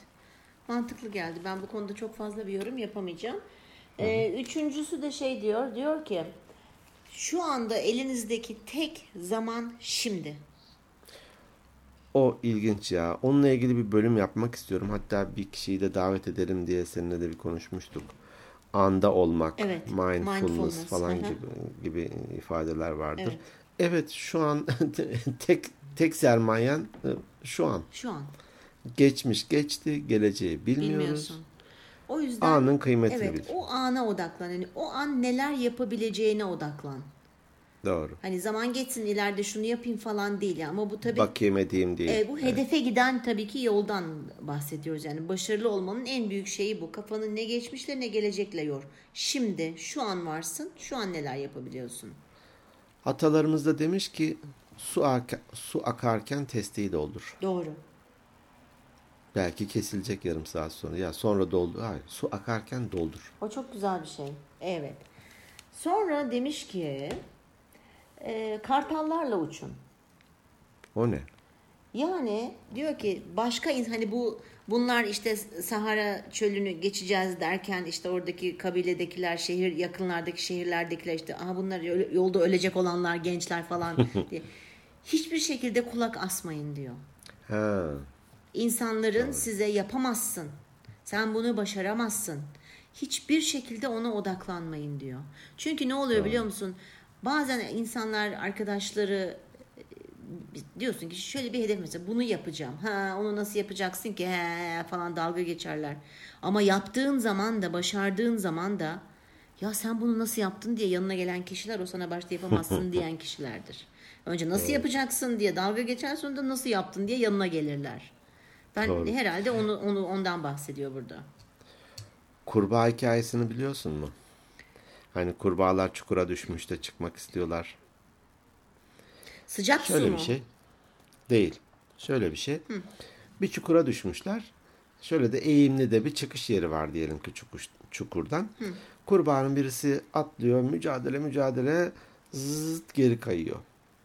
Mantıklı geldi. Ben bu konuda çok fazla bir yorum yapamayacağım. Ee, üçüncüsü de şey diyor. Diyor ki şu anda elinizdeki tek zaman şimdi. O ilginç ya. Onunla ilgili bir bölüm yapmak istiyorum. Hatta bir kişiyi de davet edelim diye seninle de bir konuşmuştuk. Anda olmak, Evet, mindfulness, mindfulness, falan hı gibi gibi ifadeler vardır. Evet. Evet, şu an tek tek sermayen e, şu an. Şu an. Geçmiş geçti, geleceği bilmiyoruz. Bilmiyorsun. O yüzden Anın kıymetini evet, bil. o ana odaklan. Yani o an neler yapabileceğine odaklan. Doğru. Hani zaman geçsin ileride şunu yapayım falan değil ya. Ama bu tabii Bakayım edeyim değil. E, bu hedefe giden tabii ki yoldan bahsediyoruz. Yani başarılı olmanın en büyük şeyi bu. Kafanı ne geçmişle ne gelecekle yor. Şimdi şu an varsın, şu an neler yapabiliyorsun. Atalarımız da demiş ki su, arka- su akarken testiyi doldur. Doğru. Belki kesilecek yarım saat sonra. Ya sonra doldur. Hayır, su akarken doldur. O çok güzel bir şey. Evet. Sonra demiş ki e, kartallarla uçun. O ne? Yani diyor ki başka hani bu bunlar işte Sahara çölünü geçeceğiz derken işte oradaki kabiledekiler şehir yakınlardaki şehirlerdekiler işte aha bunlar yolda ölecek olanlar gençler falan diye hiçbir şekilde kulak asmayın diyor. Ha. İnsanların size yapamazsın. Sen bunu başaramazsın. Hiçbir şekilde ona odaklanmayın diyor. Çünkü ne oluyor biliyor musun? Bazen insanlar arkadaşları e, diyorsun ki şöyle bir hedef mesela bunu yapacağım. Ha onu nasıl yapacaksın ki he falan dalga geçerler. Ama yaptığın zaman da başardığın zaman da ya sen bunu nasıl yaptın diye yanına gelen kişiler o sana başta yapamazsın diyen kişilerdir. Önce nasıl yapacaksın diye dalga geçer sonra da nasıl yaptın diye yanına gelirler. Ben Doğru. herhalde onu onu ondan bahsediyor burada. Kurbağa hikayesini biliyorsun mu? Hani kurbağalar çukura düşmüş de çıkmak istiyorlar. Sıcak su Şöyle mu? bir şey. Değil. Şöyle bir şey. Bir çukura düşmüşler. Şöyle de eğimli de bir çıkış yeri var diyelim ki çukuş, çukurdan. Kurbağanın birisi atlıyor, mücadele mücadele zıt geri kayıyor.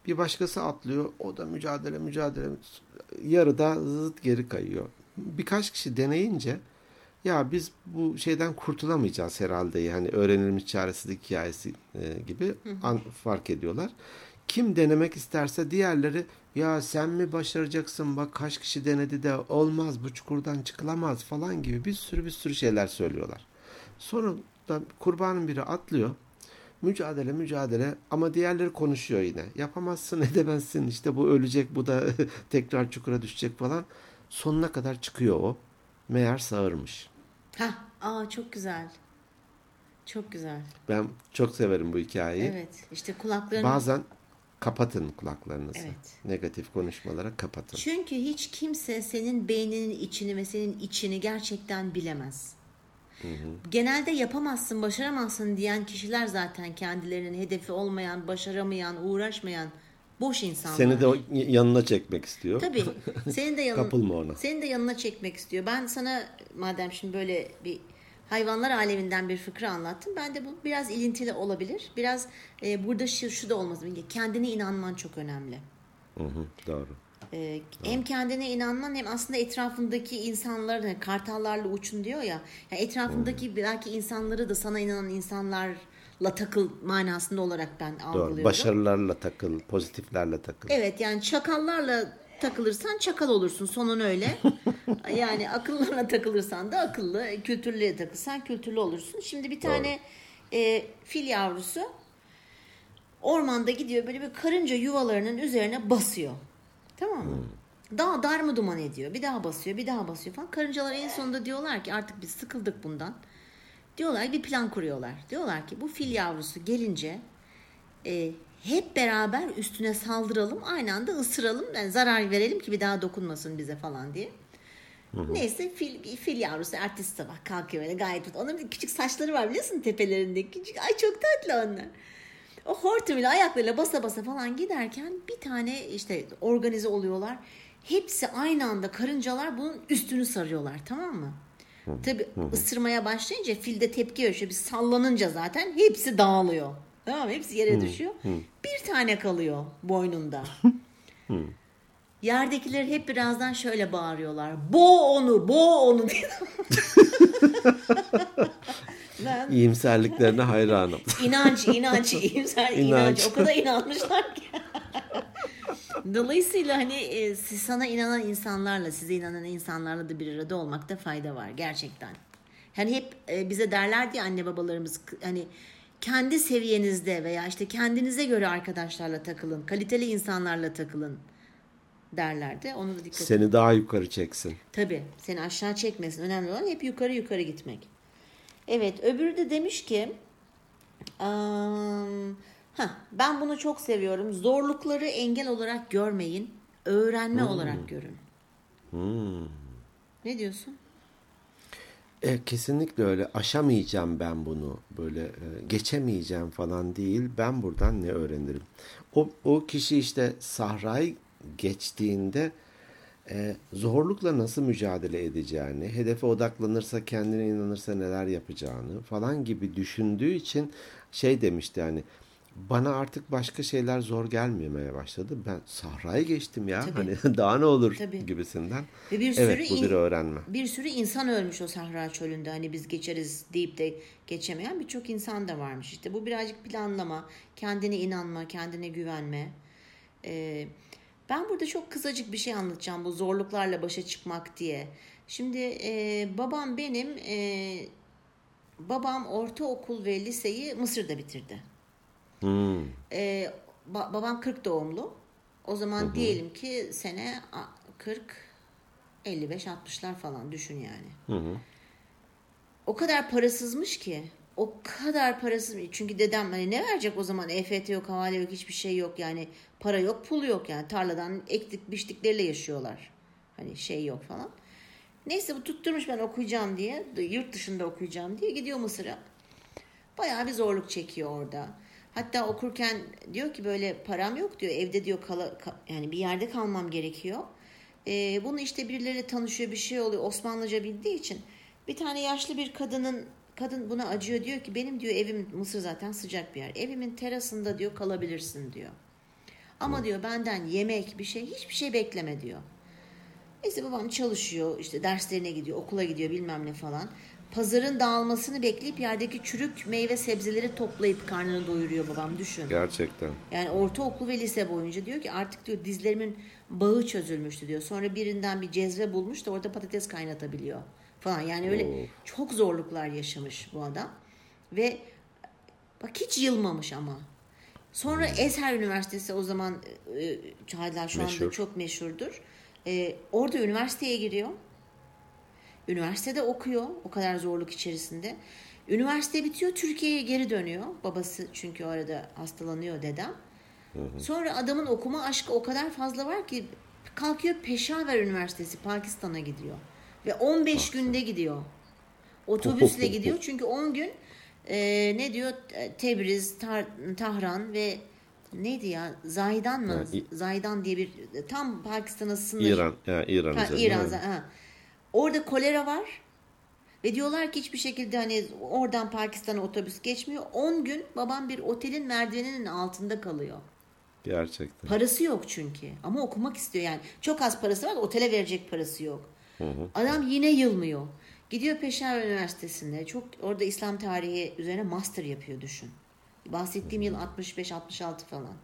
Bir başkası atlıyor, o da mücadele mücadele yarıda zıt geri kayıyor. Birkaç kişi deneyince ya biz bu şeyden kurtulamayacağız herhalde yani öğrenilmiş çaresizlik hikayesi e, gibi an, fark ediyorlar. Kim denemek isterse diğerleri ya sen mi başaracaksın bak kaç kişi denedi de olmaz bu çukurdan çıkılamaz falan gibi bir sürü bir sürü şeyler söylüyorlar. Sonra da kurbanın biri atlıyor. Mücadele mücadele ama diğerleri konuşuyor yine. Yapamazsın edemezsin işte bu ölecek bu da tekrar çukura düşecek falan. Sonuna kadar çıkıyor o. Meğer sağırmış. Ha, aa çok güzel. Çok güzel. Ben çok severim bu hikayeyi. Evet. işte kulaklarını Bazen kapatın kulaklarınızı. Evet. Negatif konuşmalara kapatın. Çünkü hiç kimse senin beyninin içini ve senin içini gerçekten bilemez. Genelde yapamazsın, başaramazsın diyen kişiler zaten kendilerinin hedefi olmayan, başaramayan, uğraşmayan boş insanlar. Seni de yanına çekmek istiyor. Tabii. Senin de yanına, Kapılma ona. Senin de yanına çekmek istiyor. Ben sana madem şimdi böyle bir hayvanlar aleminden bir fıkra anlattım. Ben de bu biraz ilintili olabilir. Biraz e, burada şu, şu da olmaz. Kendine inanman çok önemli. Hı hı, doğru. Ee, hem kendine inanman hem aslında etrafındaki insanların hani kartallarla uçun diyor ya. Yani etrafındaki belki insanları da sana inanan insanlarla takıl manasında olarak ben Doğru. algılıyorum. Başarılarla takıl, pozitiflerle takıl. Evet yani çakallarla takılırsan çakal olursun sonun öyle. yani akıllarla takılırsan da akıllı, kültürlüye takılsan kültürlü olursun. Şimdi bir tane e, fil yavrusu ormanda gidiyor böyle bir karınca yuvalarının üzerine basıyor. Tamam mı? Daha dar mı duman ediyor. Bir daha basıyor, bir daha basıyor falan. Karıncalar en sonunda diyorlar ki artık biz sıkıldık bundan. Diyorlar bir plan kuruyorlar. Diyorlar ki bu fil yavrusu gelince e, hep beraber üstüne saldıralım. Aynı anda ısıralım. Yani zarar verelim ki bir daha dokunmasın bize falan diye. Neyse fil, fil yavrusu ertesi sabah kalkıyor böyle gayet mutlu. Onun bir küçük saçları var biliyorsun tepelerinde. Küçük, ay çok tatlı onlar. O hortumuyla ayaklarıyla basa basa falan giderken bir tane işte organize oluyorlar. Hepsi aynı anda karıncalar bunun üstünü sarıyorlar tamam mı? Tabi ısırmaya başlayınca fil de tepki veriyor. Şöyle Bir sallanınca zaten hepsi dağılıyor. Tamam? Hepsi yere düşüyor. Bir tane kalıyor boynunda. Yerdekiler hep birazdan şöyle bağırıyorlar. Bo onu, bo onu diye. ben İyimserliklerine hayranım. İnanç, inanç, iyimser, inanç. İnanç. O kadar inanmışlar ki. Dolayısıyla hani e, sana inanan insanlarla, size inanan insanlarla da bir arada olmakta fayda var gerçekten. Hani hep e, bize derlerdi ya anne babalarımız hani kendi seviyenizde veya işte kendinize göre arkadaşlarla takılın, kaliteli insanlarla takılın derlerdi. Onu da dikkat Seni daha yukarı çeksin. Tabii seni aşağı çekmesin. Önemli olan hep yukarı yukarı gitmek. Evet öbürü de demiş ki "Am, hah, ben bunu çok seviyorum. Zorlukları engel olarak görmeyin. Öğrenme olarak görün. Ne diyorsun? E, kesinlikle öyle. Aşamayacağım ben bunu. Böyle e, geçemeyeceğim falan değil. Ben buradan ne öğrenirim? O, o kişi işte sahrayı geçtiğinde e, zorlukla nasıl mücadele edeceğini, hedefe odaklanırsa, kendine inanırsa neler yapacağını falan gibi düşündüğü için şey demişti yani bana artık başka şeyler zor gelmemeye başladı. Ben sahrayı geçtim ya. Tabii. Hani daha ne olur Tabii. gibisinden. Ve bir evet sürü bu bir öğrenme. Bir sürü insan ölmüş o Sahra çölünde. Hani biz geçeriz deyip de geçemeyen birçok insan da varmış. İşte bu birazcık planlama, kendine inanma, kendine güvenme. Ee, ben burada çok kısacık bir şey anlatacağım bu zorluklarla başa çıkmak diye. Şimdi e, babam benim e, babam ortaokul ve liseyi Mısır'da bitirdi. Hmm. Ee, ba- babam 40 doğumlu. O zaman diyelim ki sene a- 40 55 60'lar falan düşün yani. Hı hı. O kadar parasızmış ki. O kadar parasız çünkü dedem hani ne verecek o zaman EFT yok havale yok hiçbir şey yok yani para yok pul yok yani tarladan ektik biçtikleriyle yaşıyorlar hani şey yok falan neyse bu tutturmuş ben okuyacağım diye yurt dışında okuyacağım diye gidiyor Mısır'a bayağı bir zorluk çekiyor orada hatta okurken diyor ki böyle param yok diyor evde diyor kala, ka- yani bir yerde kalmam gerekiyor Ee, bunu işte birileriyle tanışıyor bir şey oluyor Osmanlıca bildiği için bir tane yaşlı bir kadının kadın buna acıyor diyor ki benim diyor evim Mısır zaten sıcak bir yer. Evimin terasında diyor kalabilirsin diyor. Ama diyor benden yemek bir şey hiçbir şey bekleme diyor. Neyse babam çalışıyor işte derslerine gidiyor okula gidiyor bilmem ne falan. Pazarın dağılmasını bekleyip yerdeki çürük meyve sebzeleri toplayıp karnını doyuruyor babam düşün. Gerçekten. Yani ortaokul ve lise boyunca diyor ki artık diyor dizlerimin bağı çözülmüştü diyor. Sonra birinden bir cezve bulmuş da orada patates kaynatabiliyor falan. Yani öyle Of. çok zorluklar yaşamış bu adam. Ve bak hiç yılmamış ama. Sonra Ezher Üniversitesi o zaman e, hala şu anda Meşhur. çok meşhurdur. E, orada üniversiteye giriyor. Üniversitede okuyor o kadar zorluk içerisinde. Üniversite bitiyor Türkiye'ye geri dönüyor. Babası çünkü o arada hastalanıyor dedem. Sonra adamın okuma aşkı o kadar fazla var ki kalkıyor Peşaver Üniversitesi Pakistan'a gidiyor. Ve 15 günde gidiyor. Otobüsle gidiyor çünkü 10 gün e, ne diyor E, Tebriz, Tar- Tahran ve neydi ya Zaydan mı? Ha, Zaydan diye bir tam Pakistan'a sınır. İran, ya İran Ha, İran. Ha. Orada kolera var. Ve diyorlar ki hiçbir şekilde hani oradan Pakistan'a otobüs geçmiyor. 10 gün babam bir otelin merdiveninin altında kalıyor. Gerçekten. Parası yok çünkü. Ama okumak istiyor yani. Çok az parası var otele verecek parası yok. Adam yine yılmıyor. Gidiyor Peşaver Üniversitesi'nde. Çok orada İslam tarihi üzerine master yapıyor düşün. Bahsettiğim yıl 65-66 falan.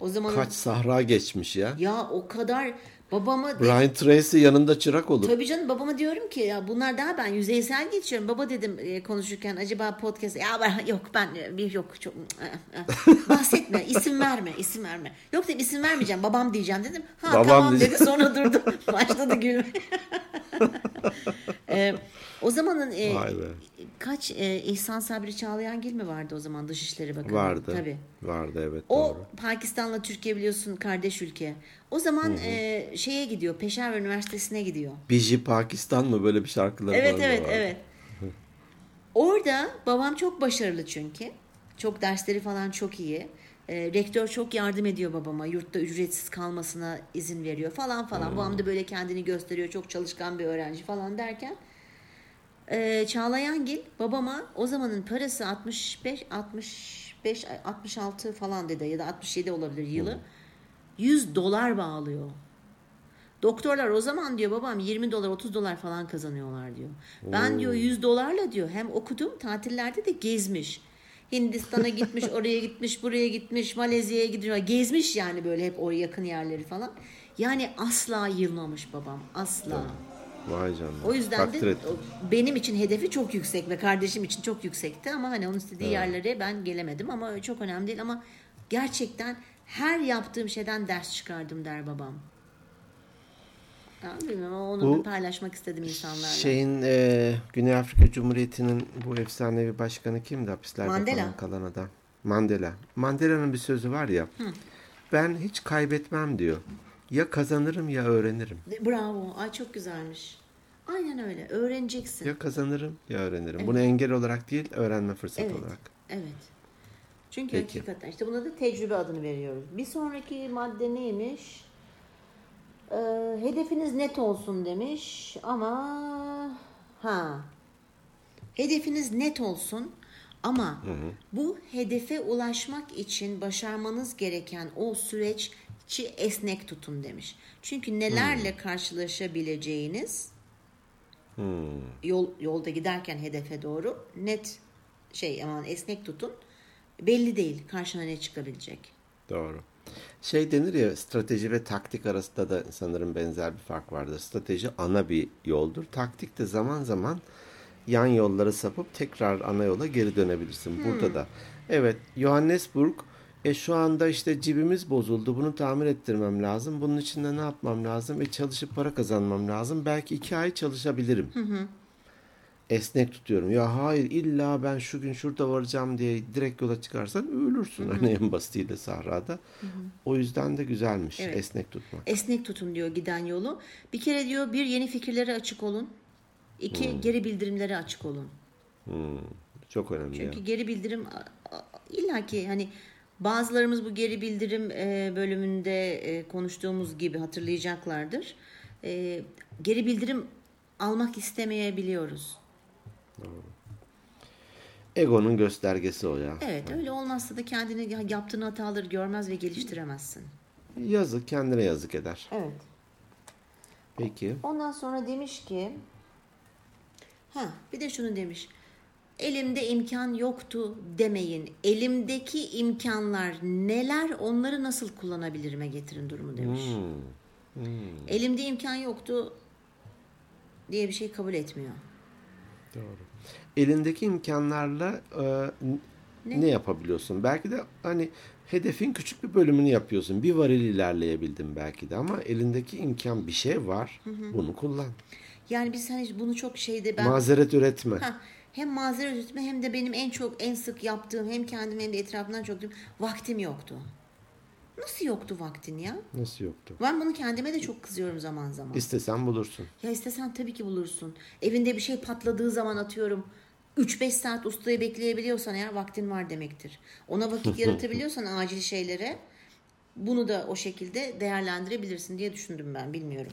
O zaman Kaç sahra geçmiş ya. ya o kadar babamı Brian Tracy yanında çırak olur. Tabii canım babama diyorum ki ya bunlar daha ben yüzeysel geçiyorum. Baba dedim e, konuşurken acaba podcast ya ben, yok ben e, bir yok çok e, e, bahsetme isim verme isim verme. Yok dedim isim vermeyeceğim babam diyeceğim dedim. Ha Babam tamam dedi diyeceğim. sonra durdu başladı gülmeye. e, o zamanın e, kaç e, İhsan Sabri Çağlayangil mi vardı o zaman Dışişleri Bakanı? Vardı. Tabii. Vardı evet O doğru. Pakistan'la Türkiye biliyorsun kardeş ülke. O zaman e, şeye gidiyor Peşaver Üniversitesi'ne gidiyor. Biji Pakistan mı böyle bir şarkıları Evet falan da evet vardı. evet. Orada babam çok başarılı çünkü. Çok dersleri falan çok iyi. E, rektör çok yardım ediyor babama. Yurtta ücretsiz kalmasına izin veriyor falan falan. Babam da böyle kendini gösteriyor. Çok çalışkan bir öğrenci falan derken. E, Çağlayangil babama o zamanın parası 65 65 66 falan dedi ya da 67 olabilir yılı. 100 dolar bağlıyor. Doktorlar o zaman diyor babam 20 dolar 30 dolar falan kazanıyorlar diyor. Ben diyor 100 dolarla diyor hem okudum tatillerde de gezmiş. Hindistan'a gitmiş, oraya gitmiş, buraya gitmiş, Malezya'ya gidiyor. Gezmiş yani böyle hep oraya yakın yerleri falan. Yani asla yılmamış babam. Asla. Vay canına. O yüzden Takdir de ettim. benim için hedefi çok yüksek ve kardeşim için çok yüksekti ama hani onun istediği yerlere ben gelemedim ama çok önemli değil ama gerçekten her yaptığım şeyden ders çıkardım der babam. Ya bilmiyorum ama onu Bu paylaşmak istedim insanlarla. Şeyin e, Güney Afrika Cumhuriyeti'nin bu efsanevi başkanı kimdi hapislerde Mandela. kalan adam? Mandela. Mandela'nın bir sözü var ya. Ben hiç kaybetmem diyor. Ya kazanırım ya öğrenirim. Bravo. Ay çok güzelmiş. Aynen öyle. Öğreneceksin. Ya kazanırım ya öğrenirim. Bunu engel olarak değil, öğrenme fırsatı Evet. olarak. Evet. Çünkü Peki. hakikaten işte buna da tecrübe adını veriyoruz. Bir sonraki madde neymiş? Ee, hedefiniz net olsun demiş ama ha hedefiniz net olsun ama bu hedefe ulaşmak için başarmanız gereken o süreççi esnek tutun demiş. Çünkü nelerle karşılaşabileceğiniz yol yolda giderken hedefe doğru net şey aman esnek tutun. Belli değil karşına ne çıkabilecek. Doğru. Şey denir ya strateji ve taktik arasında da sanırım benzer bir fark vardır. Strateji ana bir yoldur. Taktik de zaman zaman yan yolları sapıp tekrar ana yola geri dönebilirsin. Burada da. Evet Johannesburg e şu anda işte cibimiz bozuldu. Bunu tamir ettirmem lazım. Bunun için de ne yapmam lazım? E çalışıp para kazanmam lazım. Belki iki ay çalışabilirim. Esnek tutuyorum. Ya hayır illa ben şu gün şurada varacağım diye direkt yola çıkarsan ölürsün. Hani en basitiyle sahrada. O yüzden de güzelmiş Evet. esnek tutmak. Esnek tutun diyor giden yolu. Bir kere diyor bir yeni fikirlere açık olun. İki geri bildirimlere açık olun. Hmm, çok önemli. Çünkü ya. geri bildirim illa ki hani bazılarımız bu geri bildirim e, bölümünde e, konuştuğumuz gibi hatırlayacaklardır. E, geri bildirim almak istemeyebiliyoruz. Egonun göstergesi o ya. Evet öyle olmazsa da kendini yaptığın hataları görmez ve geliştiremezsin. Yazık kendine yazık eder. Evet. Peki. Ondan sonra demiş ki ha bir de şunu demiş. Elimde imkan yoktu demeyin. Elimdeki imkanlar neler onları nasıl kullanabilirime getirin durumu demiş. Hmm. Elimde imkan yoktu diye bir şey kabul etmiyor. Doğru. Elindeki imkanlarla e, ne? Ne? yapabiliyorsun? Belki de hani hedefin küçük bir bölümünü yapıyorsun. Bir varil ilerleyebildin belki de ama elindeki imkan bir şey var. Bunu kullan. Yani biz hani bunu çok şeyde ben Mazeret üretme. Ha, hem mazeret üretme hem de benim en çok en sık yaptığım hem kendim hem de etrafımdan çok duyduğum vaktim yoktu. Nasıl yoktu vaktin ya? Nasıl yoktu? Ben bunu kendime de çok kızıyorum zaman zaman. İstesen bulursun. Ya istesen tabii ki bulursun. Evinde bir şey patladığı zaman atıyorum 3-5 saat ustayı bekleyebiliyorsan eğer vaktin var demektir. Ona vakit yaratabiliyorsan acil şeylere bunu da o şekilde değerlendirebilirsin diye düşündüm ben bilmiyorum.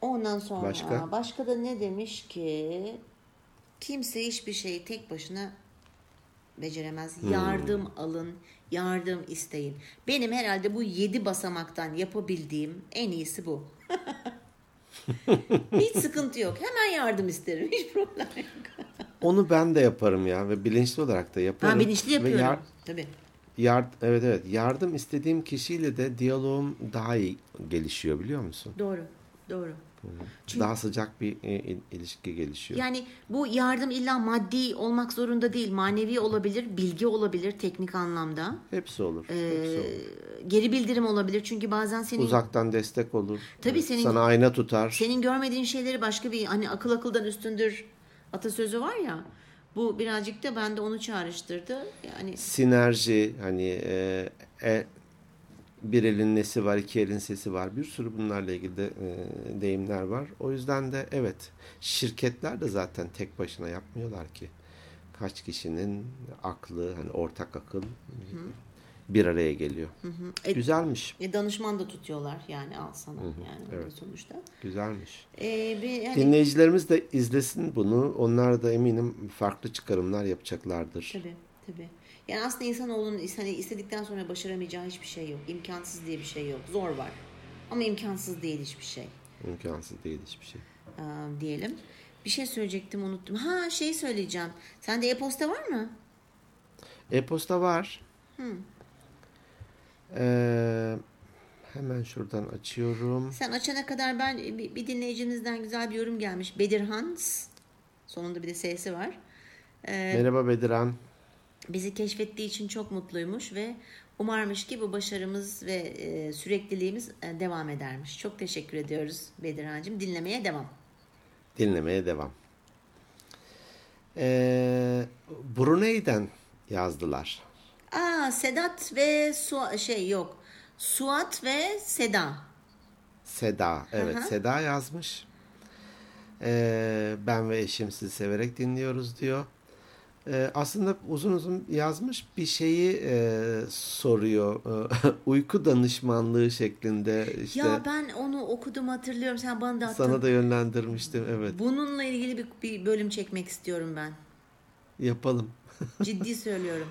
Ondan sonra Başka? başka da ne demiş ki kimse hiçbir şeyi tek başına beceremez. Yardım alın, yardım isteyin. Benim herhalde bu yedi basamaktan yapabildiğim en iyisi bu. Hiç sıkıntı yok. Hemen yardım isterim. Hiç problem yok. Onu ben de yaparım ya ve bilinçli olarak da yaparım. Ben bilinçli Ve yapıyorum. yar- Tabii. yar- evet evet yardım istediğim kişiyle de diyaloğum daha iyi gelişiyor biliyor musun? Doğru. Doğru. Daha sıcak bir e, il- ilişki gelişiyor. Yani bu yardım illa maddi olmak zorunda değil. Manevi olabilir, bilgi olabilir teknik anlamda. Hepsi olur. Ee, hepsi olur. geri bildirim olabilir. Çünkü bazen senin Uzaktan destek olur. Tabii senin- Sana ayna tutar. senin görmediğin şeyleri başka bir hani akıl akıldan üstündür atasözü var ya. Bu birazcık da bende onu çağrıştırdı. Yani Sinerji hani e, e, bir elin nesi var, iki elin sesi var. Bir sürü bunlarla ilgili de e, deyimler var. O yüzden de evet şirketler de zaten tek başına yapmıyorlar ki. Kaç kişinin aklı hani ortak akıl bir araya geliyor. E- Güzelmiş. e, danışman da tutuyorlar yani al sana yani evet. sonuçta. Güzelmiş. E, bir, yani, Dinleyicilerimiz de izlesin bunu. Onlar da eminim farklı çıkarımlar yapacaklardır. Tabii tabii. Yani aslında insanoğlunun hani istedikten sonra başaramayacağı hiçbir şey yok. İmkansız diye bir şey yok. Zor var. Ama imkansız değil hiçbir şey. İmkansız değil hiçbir şey. Aa, diyelim. Bir şey söyleyecektim unuttum. Ha şey söyleyeceğim. Sende e-posta var mı? E-posta var. Ee, hemen şuradan açıyorum. Sen açana kadar ben bir, bir dinleyicimizden güzel bir yorum gelmiş. Bedirhans. Sonunda bir de S'si var. Ee, Merhaba Bediran. Bizi keşfettiği için çok mutluymuş ve umarmış ki bu başarımız ve e, sürekliliğimiz e, devam edermiş. Çok teşekkür ediyoruz Bedirhan'cığım. Dinlemeye devam. Dinlemeye devam. Ee, Brunei'den yazdılar. Aa Sedat ve Su şey yok. Suat ve Seda. Seda. Evet hı. Seda yazmış. Ee, ben ve eşim sizi severek dinliyoruz diyor. Ee, aslında uzun uzun yazmış bir şeyi e, soruyor. Uyku danışmanlığı şeklinde işte Ya ben onu okudum hatırlıyorum. Sen bana da attın. sana da yönlendirmiştim. Evet Bununla ilgili bir, bir bölüm çekmek istiyorum ben. yapalım. Ciddi söylüyorum.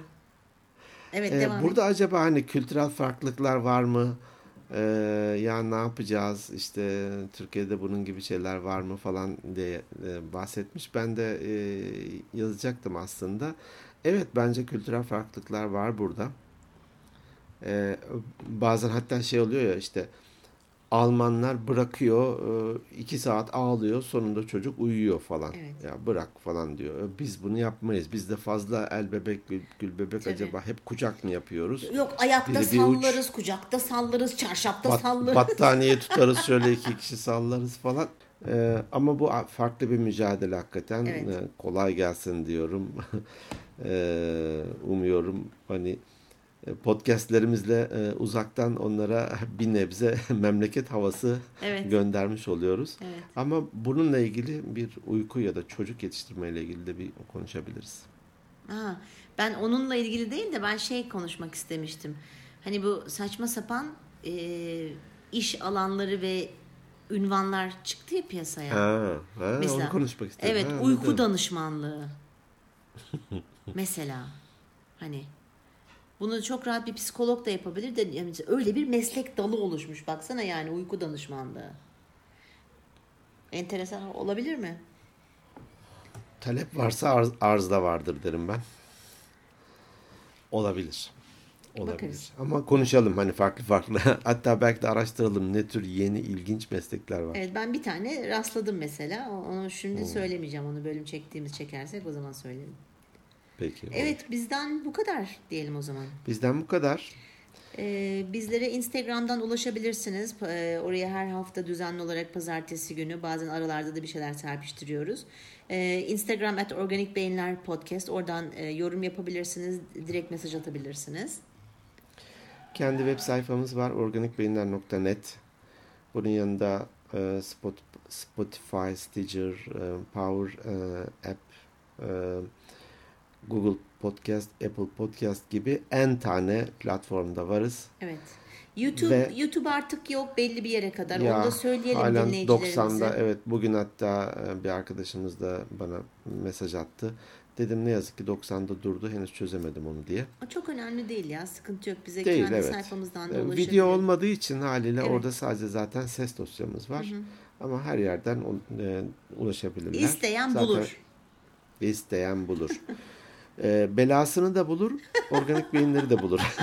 Evet Ee, devam et. burada acaba hani kültürel farklılıklar var mı? Ee, ya ne yapacağız? İşte Türkiye'de bunun gibi şeyler var mı falan diye e, bahsetmiş. Ben de e, yazacaktım aslında. Evet bence kültürel farklılıklar var burada. Ee, bazen hatta şey oluyor ya işte Almanlar bırakıyor e, iki saat ağlıyor sonunda çocuk uyuyor falan. Evet. Ya bırak falan diyor. E, Biz bunu yapmayız. Biz de fazla el bebek gül, gül bebek Tabii. acaba hep kucak mı yapıyoruz? Yok ayakta bir uç- sallarız, kucakta sallarız, çarşafta Bat- sallarız. battaniye tutarız şöyle iki kişi sallarız falan. Ee, ama bu farklı bir mücadele hakikaten. Evet. Ee, kolay gelsin diyorum. Ee, umuyorum hani podcastlerimizle e, uzaktan onlara bir nebze memleket havası Evet. göndermiş oluyoruz. Evet. Ama bununla ilgili bir uyku ya da çocuk yetiştirme ile ilgili de bir konuşabiliriz. Ha, ben onunla ilgili değil de ben şey konuşmak istemiştim. Hani bu saçma sapan e, iş alanları ve ünvanlar çıktı ya piyasaya. Ha, ha Mesela, onu konuşmak istedim. Evet, Ha, uyku anladım. danışmanlığı. Mesela hani bunu çok rahat bir psikolog da yapabilir de yani öyle bir meslek dalı oluşmuş baksana yani uyku danışmanlığı. Enteresan olabilir mi? Talep varsa arz, arz da vardır derim ben. Olabilir. Olabilir. Bakarız. Ama konuşalım hani farklı farklı. Hatta belki de araştıralım ne tür yeni ilginç meslekler var. Evet ben bir tane rastladım mesela. Onu şimdi söylemeyeceğim. Onu bölüm çektiğimiz çekersek o zaman söylerim. Peki. Evet bizden bu kadar diyelim o zaman. Bizden bu kadar. Ee, bizlere Instagram'dan ulaşabilirsiniz. Ee, oraya her hafta düzenli olarak pazartesi günü bazen aralarda da bir şeyler serpiştiriyoruz. Ee, Instagram at Organik Beyinler Podcast. Oradan e, yorum yapabilirsiniz. Direkt mesaj atabilirsiniz. Kendi web sayfamız var organikbeyinler.net. Bunun yanında e, Spot, Spotify, Stitcher, e, Power e, App, e, Google Podcast, Apple Podcast gibi en tane platformda varız. Evet. YouTube Ve- YouTube artık yok belli bir yere kadar. Ya, Onu da söyleyelim halen dinleyicilerimize. 90'da evet bugün hatta e, bir arkadaşımız da bana mesaj attı. Dedim ne yazık ki 90'da durdu henüz çözemedim onu diye. O çok önemli değil ya. Sıkıntı yok. Bize Değil kendi evet. sayfamızdan da E, ulaşabilir. Video olmadığı için haliyle Evet. orada sadece zaten ses dosyamız var. Ama her yerden e, ulaşabilirler. İsteyen Zaten bulur. İsteyen bulur. E, belasını da bulur, organik beyinleri de bulur.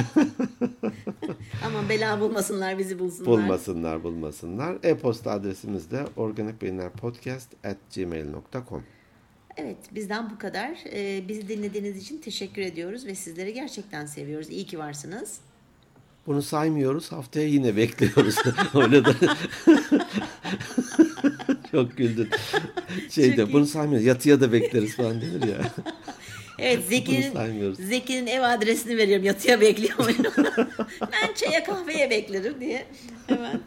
Ama bela bulmasınlar bizi bulsunlar. bulmasınlar, bulmasınlar. E-posta adresimiz de organikbeyinlerpodcast@gmail.com. Evet bizden bu kadar. Ee, bizi dinlediğiniz için teşekkür ediyoruz ve sizleri gerçekten seviyoruz. İyi ki varsınız. Bunu saymıyoruz. Haftaya yine bekliyoruz. Öyle de. Çok güldün. Şeyde Çok bunu saymıyoruz. Yatıya da bekleriz falan denir ya. Evet Zeki'nin. Zeki'nin ev adresini veriyorum. Yatıya bekliyor muyum? ben çaya kahveye beklerim diye. Hemen.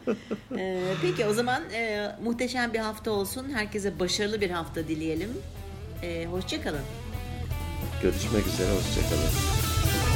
Ee, peki o zaman e, muhteşem bir hafta olsun. Herkese başarılı bir hafta dileyelim. Ee, Hoşçakalın. Görüşmek üzere. Hoşçakalın.